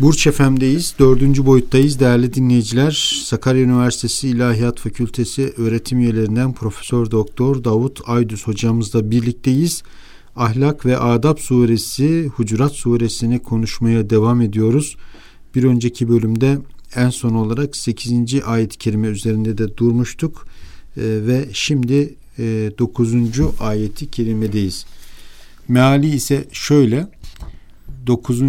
Burç FM'deyiz. Dördüncü boyuttayız değerli dinleyiciler. Sakarya Üniversitesi İlahiyat Fakültesi öğretim üyelerinden Profesör Doktor Davut Aydüz hocamızla birlikteyiz. Ahlak ve Adab suresi Hucurat suresini konuşmaya devam ediyoruz. Bir önceki bölümde en son olarak 8. ayet-i kerime üzerinde de durmuştuk. Ee, ve şimdi e, 9. ayeti kerimedeyiz. Meali ise şöyle 9. E,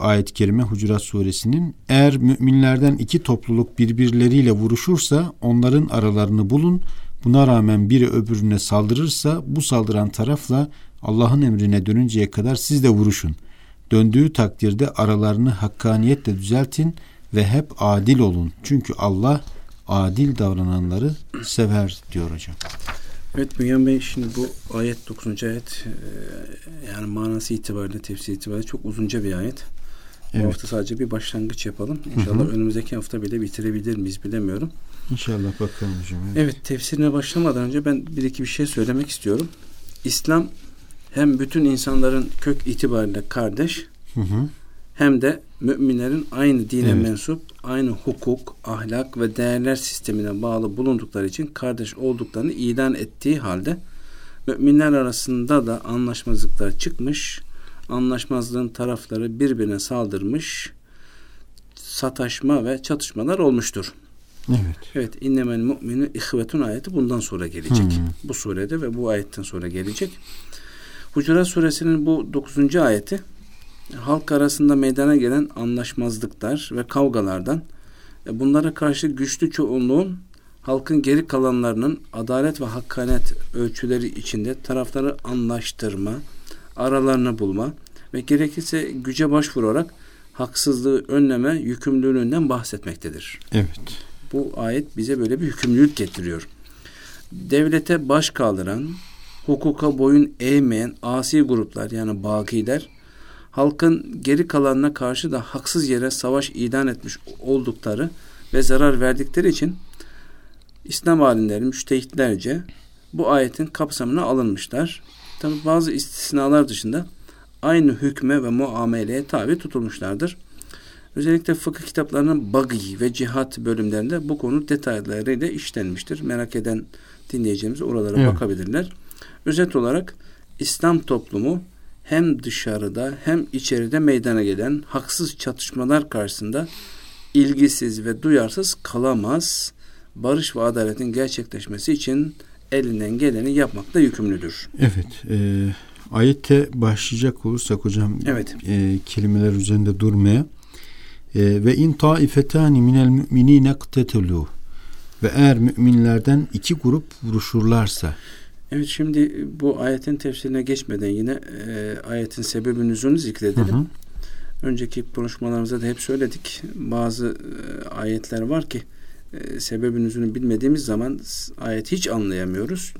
ayet-i kerime Hucurat suresinin eğer müminlerden iki topluluk birbirleriyle vuruşursa onların aralarını bulun. Buna rağmen biri öbürüne saldırırsa bu saldıran tarafla Allah'ın emrine dönünceye kadar siz de vuruşun. Döndüğü takdirde aralarını hakkaniyetle düzeltin ve hep adil olun. Çünkü Allah adil davrananları sever diyor hocam. Evet Bünyan Bey şimdi bu ayet 9. ayet e, yani manası itibariyle tefsir itibariyle çok uzunca bir ayet. Evet. Bu hafta sadece bir başlangıç yapalım. İnşallah hı hı. önümüzdeki hafta bile bitirebilir miyiz bilemiyorum. İnşallah bakalım hocam. Evet. evet tefsirine başlamadan önce ben bir iki bir şey söylemek istiyorum. İslam hem bütün insanların kök itibariyle kardeş hı hı. Hem de müminlerin aynı dine evet. mensup, aynı hukuk, ahlak ve değerler sistemine bağlı bulundukları için kardeş olduklarını ilan ettiği halde müminler arasında da anlaşmazlıklar çıkmış, anlaşmazlığın tarafları birbirine saldırmış, sataşma ve çatışmalar olmuştur. Evet. Evet. İnnemel mu'minu ihvetun ayeti bundan sonra gelecek. Hmm. Bu surede ve bu ayetten sonra gelecek. Hucurat suresinin bu dokuzuncu ayeti halk arasında meydana gelen anlaşmazlıklar ve kavgalardan e, bunlara karşı güçlü çoğunluğun halkın geri kalanlarının adalet ve hakkanet ölçüleri içinde tarafları anlaştırma, aralarını bulma ve gerekirse güce başvurarak haksızlığı önleme yükümlülüğünden bahsetmektedir. Evet. Bu ayet bize böyle bir yükümlülük getiriyor. Devlete baş kaldıran, hukuka boyun eğmeyen asi gruplar yani bakiler halkın geri kalanına karşı da haksız yere savaş ilan etmiş oldukları ve zarar verdikleri için İslam alimleri müştehitlerce bu ayetin kapsamına alınmışlar. Tabi bazı istisnalar dışında aynı hükme ve muameleye tabi tutulmuşlardır. Özellikle fıkıh kitaplarının bagi ve cihat bölümlerinde bu konu detaylarıyla işlenmiştir. Merak eden dinleyeceğimiz oralara evet. bakabilirler. Özet olarak İslam toplumu hem dışarıda hem içeride meydana gelen haksız çatışmalar karşısında ilgisiz ve duyarsız kalamaz. Barış ve adaletin gerçekleşmesi için elinden geleni yapmakla yükümlüdür. Evet. E, ayette başlayacak olursak hocam evet. e, kelimeler üzerinde durmaya e, ve in taifetani minel müminine ktetelu ve eğer müminlerden iki grup vuruşurlarsa Evet şimdi bu ayetin tefsirine geçmeden yine e, ayetin sebebin nüzulünü zikredelim. Hı hı. Önceki konuşmalarımızda da hep söyledik. Bazı e, ayetler var ki e, sebebin nüzulünü bilmediğimiz zaman ayeti hiç anlayamıyoruz.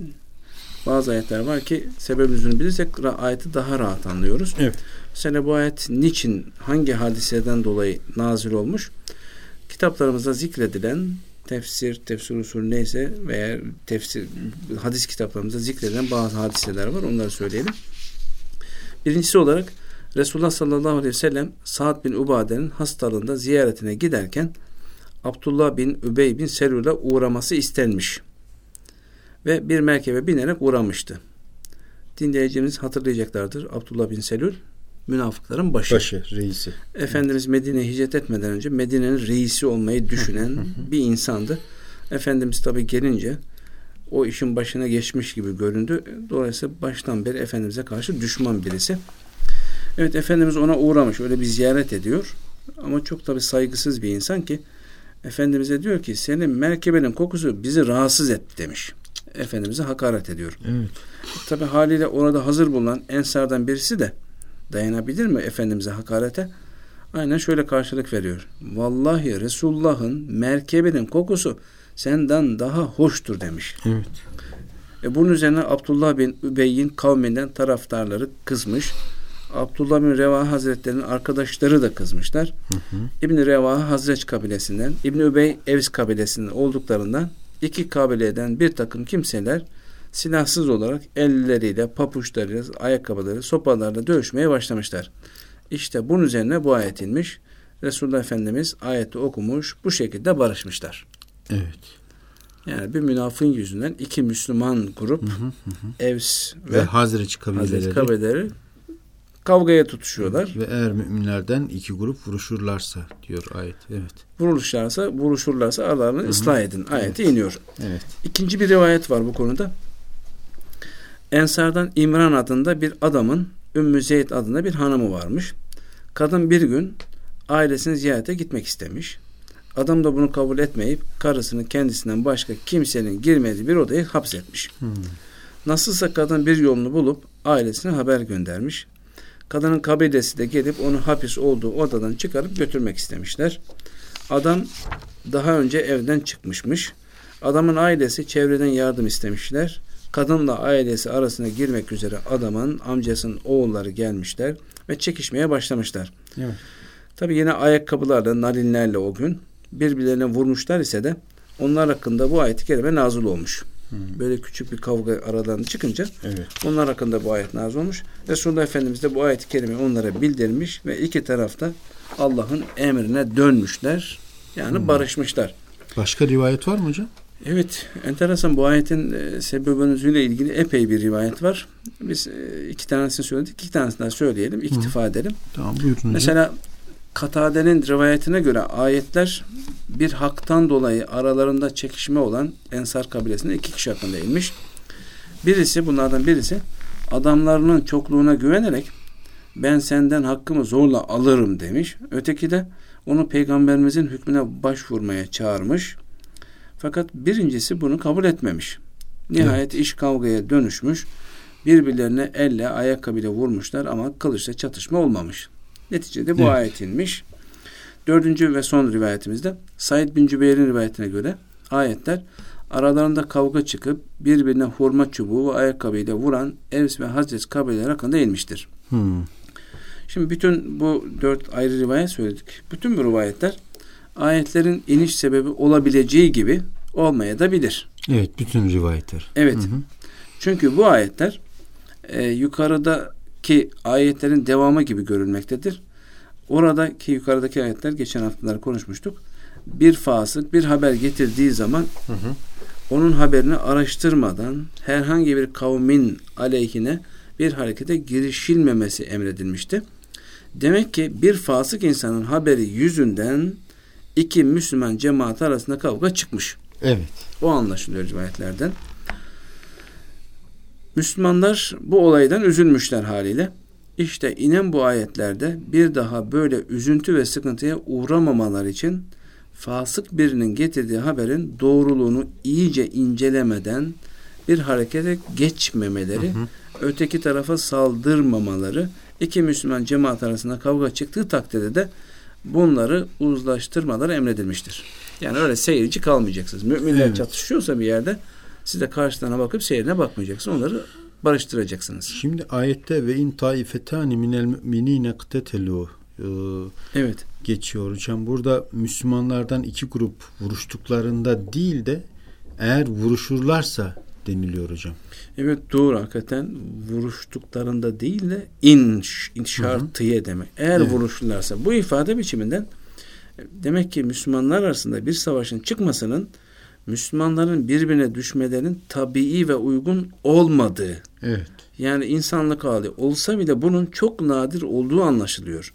Bazı ayetler var ki sebebin nüzulünü bilirsek ayeti daha rahat anlıyoruz. Evet. Mesela bu ayet niçin, hangi hadiseden dolayı nazil olmuş? Kitaplarımızda zikredilen tefsir, tefsir usulü neyse veya tefsir hadis kitaplarımızda zikredilen bazı hadiseler var. Onları söyleyelim. Birincisi olarak Resulullah sallallahu aleyhi ve sellem Sa'd bin Ubade'nin hastalığında ziyaretine giderken Abdullah bin Übey bin Selül'e uğraması istenmiş. Ve bir merkebe binerek uğramıştı. Dinleyicimiz hatırlayacaklardır. Abdullah bin Selül münafıkların başı. Başı, reisi. Efendimiz Medine'ye hicret etmeden önce Medine'nin reisi olmayı düşünen bir insandı. Efendimiz tabi gelince o işin başına geçmiş gibi göründü. Dolayısıyla baştan beri Efendimiz'e karşı düşman birisi. Evet Efendimiz ona uğramış. Öyle bir ziyaret ediyor. Ama çok tabi saygısız bir insan ki Efendimiz'e diyor ki senin merkebenin kokusu bizi rahatsız etti demiş. Efendimiz'e hakaret ediyor. Evet. Tabi haliyle orada hazır bulunan Ensardan birisi de dayanabilir mi Efendimiz'e hakarete? Aynen şöyle karşılık veriyor. Vallahi Resulullah'ın merkebinin kokusu senden daha hoştur demiş. Evet. E bunun üzerine Abdullah bin Übey'in kavminden taraftarları kızmış. Abdullah bin Revaha Hazretleri'nin arkadaşları da kızmışlar. Hı hı. İbni Revaha Hazreç kabilesinden, İbni Übey Evs kabilesinden olduklarından iki kabileden bir takım kimseler silahsız olarak elleriyle, papuçlarıyla, ayakkabıları, sopalarla dövüşmeye başlamışlar. İşte bunun üzerine bu ayet inmiş. Resulullah Efendimiz ayeti okumuş. Bu şekilde barışmışlar. Evet. Yani bir münafığın yüzünden iki Müslüman grup hı hı hı. Evs ve, ve Hazreç kabileleri, Hazreç kabileleri kavgaya tutuşuyorlar. Ve eğer müminlerden iki grup vuruşurlarsa diyor ayet. Evet. Vurulurlarsa, vuruşurlarsa aralarını Hı-hı. ıslah edin. Ayeti evet. iniyor. Evet. İkinci bir rivayet var bu konuda. Ensardan İmran adında bir adamın Ümmü Zeyd adında bir hanımı varmış. Kadın bir gün ailesini ziyarete gitmek istemiş. Adam da bunu kabul etmeyip karısını kendisinden başka kimsenin girmediği bir odaya hapsetmiş. Hmm. Nasılsa kadın bir yolunu bulup ailesine haber göndermiş. Kadının kabilesi de gelip onu hapis olduğu odadan çıkarıp götürmek istemişler. Adam daha önce evden çıkmışmış. Adamın ailesi çevreden yardım istemişler. Kadınla ailesi arasına girmek üzere adamın amcasının oğulları gelmişler ve çekişmeye başlamışlar. Evet. Tabi yine ayakkabılarla, nalinlerle o gün birbirlerine vurmuşlar ise de onlar hakkında bu ayet-i kerime nazil olmuş. Hmm. Böyle küçük bir kavga aralarında çıkınca evet. onlar hakkında bu ayet nazil olmuş. Resulullah Efendimiz de bu ayet-i kerime onlara bildirmiş ve iki tarafta Allah'ın emrine dönmüşler. Yani hmm. barışmışlar. Başka rivayet var mı hocam? Evet, enteresan bu ayetin e, sebebinizle ilgili epey bir rivayet var. Biz e, iki tanesini söyledik, iki tanesini daha söyleyelim, iktifa Hı. edelim. Tamam, buyurun. Mesela Katade'nin rivayetine göre ayetler bir haktan dolayı aralarında çekişme olan Ensar kabilesinde iki kişi hakkında inmiş. Birisi bunlardan birisi adamlarının çokluğuna güvenerek ben senden hakkımı zorla alırım demiş. Öteki de onu peygamberimizin hükmüne başvurmaya çağırmış. Fakat birincisi bunu kabul etmemiş. Nihayet evet. iş kavgaya dönüşmüş. Birbirlerine elle ayakkabıyla vurmuşlar ama kılıçla çatışma olmamış. Neticede bu evet. ayet inmiş. Dördüncü ve son rivayetimizde Said bin Cübeyr'in rivayetine göre ayetler aralarında kavga çıkıp birbirine hurma çubuğu ve ayakkabıyla vuran Evs ve Hazret kabileleri hakkında inmiştir. Hmm. Şimdi bütün bu dört ayrı rivayet söyledik. Bütün bu rivayetler ayetlerin iniş sebebi olabileceği gibi olmaya da bilir. Evet, bütün rivayetler. Evet. Hı hı. Çünkü bu ayetler e, yukarıdaki ayetlerin devamı gibi görülmektedir. Oradaki yukarıdaki ayetler geçen haftalar konuşmuştuk. Bir fasık bir haber getirdiği zaman hı hı. onun haberini araştırmadan herhangi bir kavmin aleyhine bir harekete girişilmemesi emredilmişti. Demek ki bir fasık insanın haberi yüzünden iki Müslüman cemaat arasında kavga çıkmış. Evet. O anlaşılıyor rivayetlerden. Müslümanlar bu olaydan üzülmüşler haliyle. İşte inen bu ayetlerde bir daha böyle üzüntü ve sıkıntıya uğramamalar için fasık birinin getirdiği haberin doğruluğunu iyice incelemeden bir harekete geçmemeleri, hı hı. öteki tarafa saldırmamaları, iki Müslüman cemaat arasında kavga çıktığı takdirde de bunları uzlaştırmaları emredilmiştir. Yani öyle seyirci kalmayacaksınız. Müminler evet. çatışıyorsa bir yerde siz de karşılarına bakıp seyrine bakmayacaksınız. Onları barıştıracaksınız. Şimdi ayette ve in taifetani minel müminine ktetelu e, evet. geçiyor hocam. Burada Müslümanlardan iki grup vuruştuklarında değil de eğer vuruşurlarsa deniliyor hocam. Evet doğru hakikaten vuruştuklarında değil de in, in şartıye demek. Eğer evet. vuruşurlarsa bu ifade biçiminden demek ki Müslümanlar arasında bir savaşın çıkmasının Müslümanların birbirine düşmelerinin tabii ve uygun olmadığı. Evet. Yani insanlık hali olsa bile bunun çok nadir olduğu anlaşılıyor.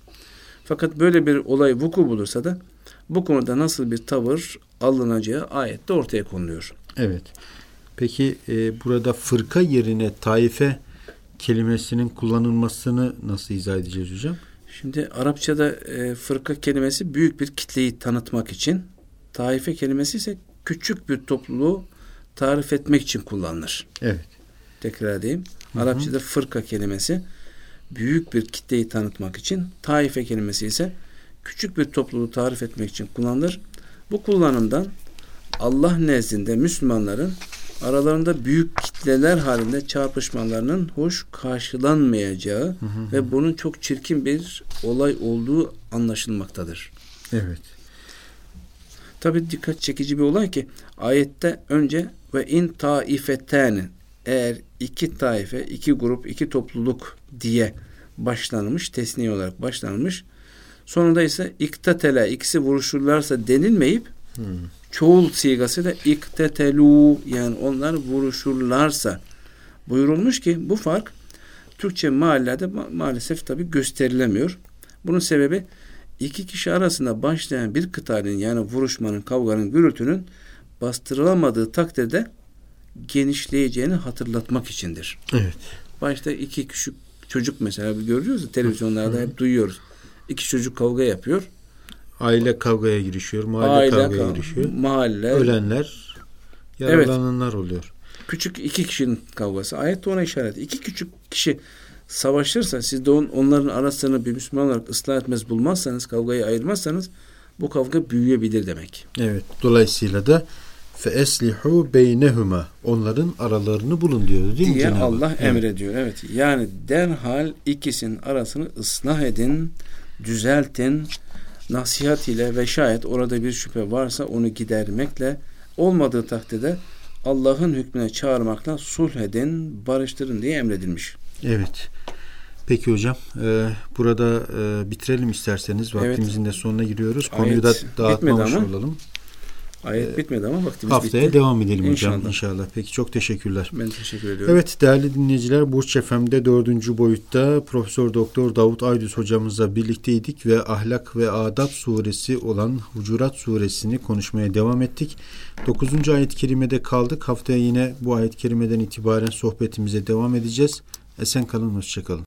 Fakat böyle bir olay vuku bulursa da bu konuda nasıl bir tavır alınacağı ayette ortaya konuluyor. Evet. Peki e, burada fırka yerine taife kelimesinin kullanılmasını nasıl izah edeceğiz hocam? Şimdi Arapçada e, fırka kelimesi büyük bir kitleyi tanıtmak için, taife kelimesi ise küçük bir topluluğu tarif etmek için kullanılır. Evet. Tekrar edeyim. Hı-hı. Arapçada fırka kelimesi büyük bir kitleyi tanıtmak için, taife kelimesi ise küçük bir topluluğu tarif etmek için kullanılır. Bu kullanımdan Allah nezdinde Müslümanların aralarında büyük kitleler halinde çarpışmalarının hoş karşılanmayacağı hı hı. ve bunun çok çirkin bir olay olduğu anlaşılmaktadır. Evet. Tabi dikkat çekici bir olay ki ayette önce ve in taifeten eğer iki taife, iki grup, iki topluluk diye başlanmış, tesniye olarak başlanmış. Sonunda ise iktatele ikisi vuruşurlarsa denilmeyip hmm. çoğul sigasıyla iktetelu yani onlar vuruşurlarsa buyurulmuş ki bu fark Türkçe mahallede ma- maalesef tabi gösterilemiyor. Bunun sebebi iki kişi arasında başlayan bir kıtalin yani vuruşmanın, kavganın, gürültünün bastırılamadığı takdirde genişleyeceğini hatırlatmak içindir. Evet. Başta iki küçük çocuk mesela görüyoruz ya televizyonlarda hep duyuyoruz. İki çocuk kavga yapıyor. Aile kavgaya girişiyor, mahalle Aile kavgaya kav- girişiyor. Mahalle. Ölenler, yaralananlar evet. oluyor. Küçük iki kişinin kavgası. Ayette ona işaret. İki küçük kişi savaşırsa siz de on, onların arasını bir Müslüman olarak ıslah etmez bulmazsanız, kavgayı ayırmazsanız bu kavga büyüyebilir demek. Evet. Dolayısıyla da fe eslihu beynehuma onların aralarını bulun diyor değil mi diye Cenab-ı Allah evet. emrediyor. Evet. Yani derhal ikisinin arasını ıslah edin, düzeltin. Nasihat ile ve şayet orada bir şüphe varsa onu gidermekle olmadığı takdirde Allah'ın hükmüne çağırmakla sulh edin, barıştırın diye emredilmiş. Evet. Peki hocam e, burada e, bitirelim isterseniz. Vaktimizin evet. de sonuna giriyoruz. Konuyu Ayet da dağıtmamış olalım. Ayet bitmedi ama vaktimiz Haftaya bitti. devam edelim inşallah. hocam inşallah. Peki çok teşekkürler. Ben teşekkür ediyorum. Evet değerli dinleyiciler Burç FM'de dördüncü boyutta Profesör Doktor Davut Aydüz hocamızla birlikteydik ve Ahlak ve Adab suresi olan Hucurat suresini konuşmaya devam ettik. Dokuzuncu ayet-i kerimede kaldık. Haftaya yine bu ayet-i kerimeden itibaren sohbetimize devam edeceğiz. Esen kalın, hoşçakalın.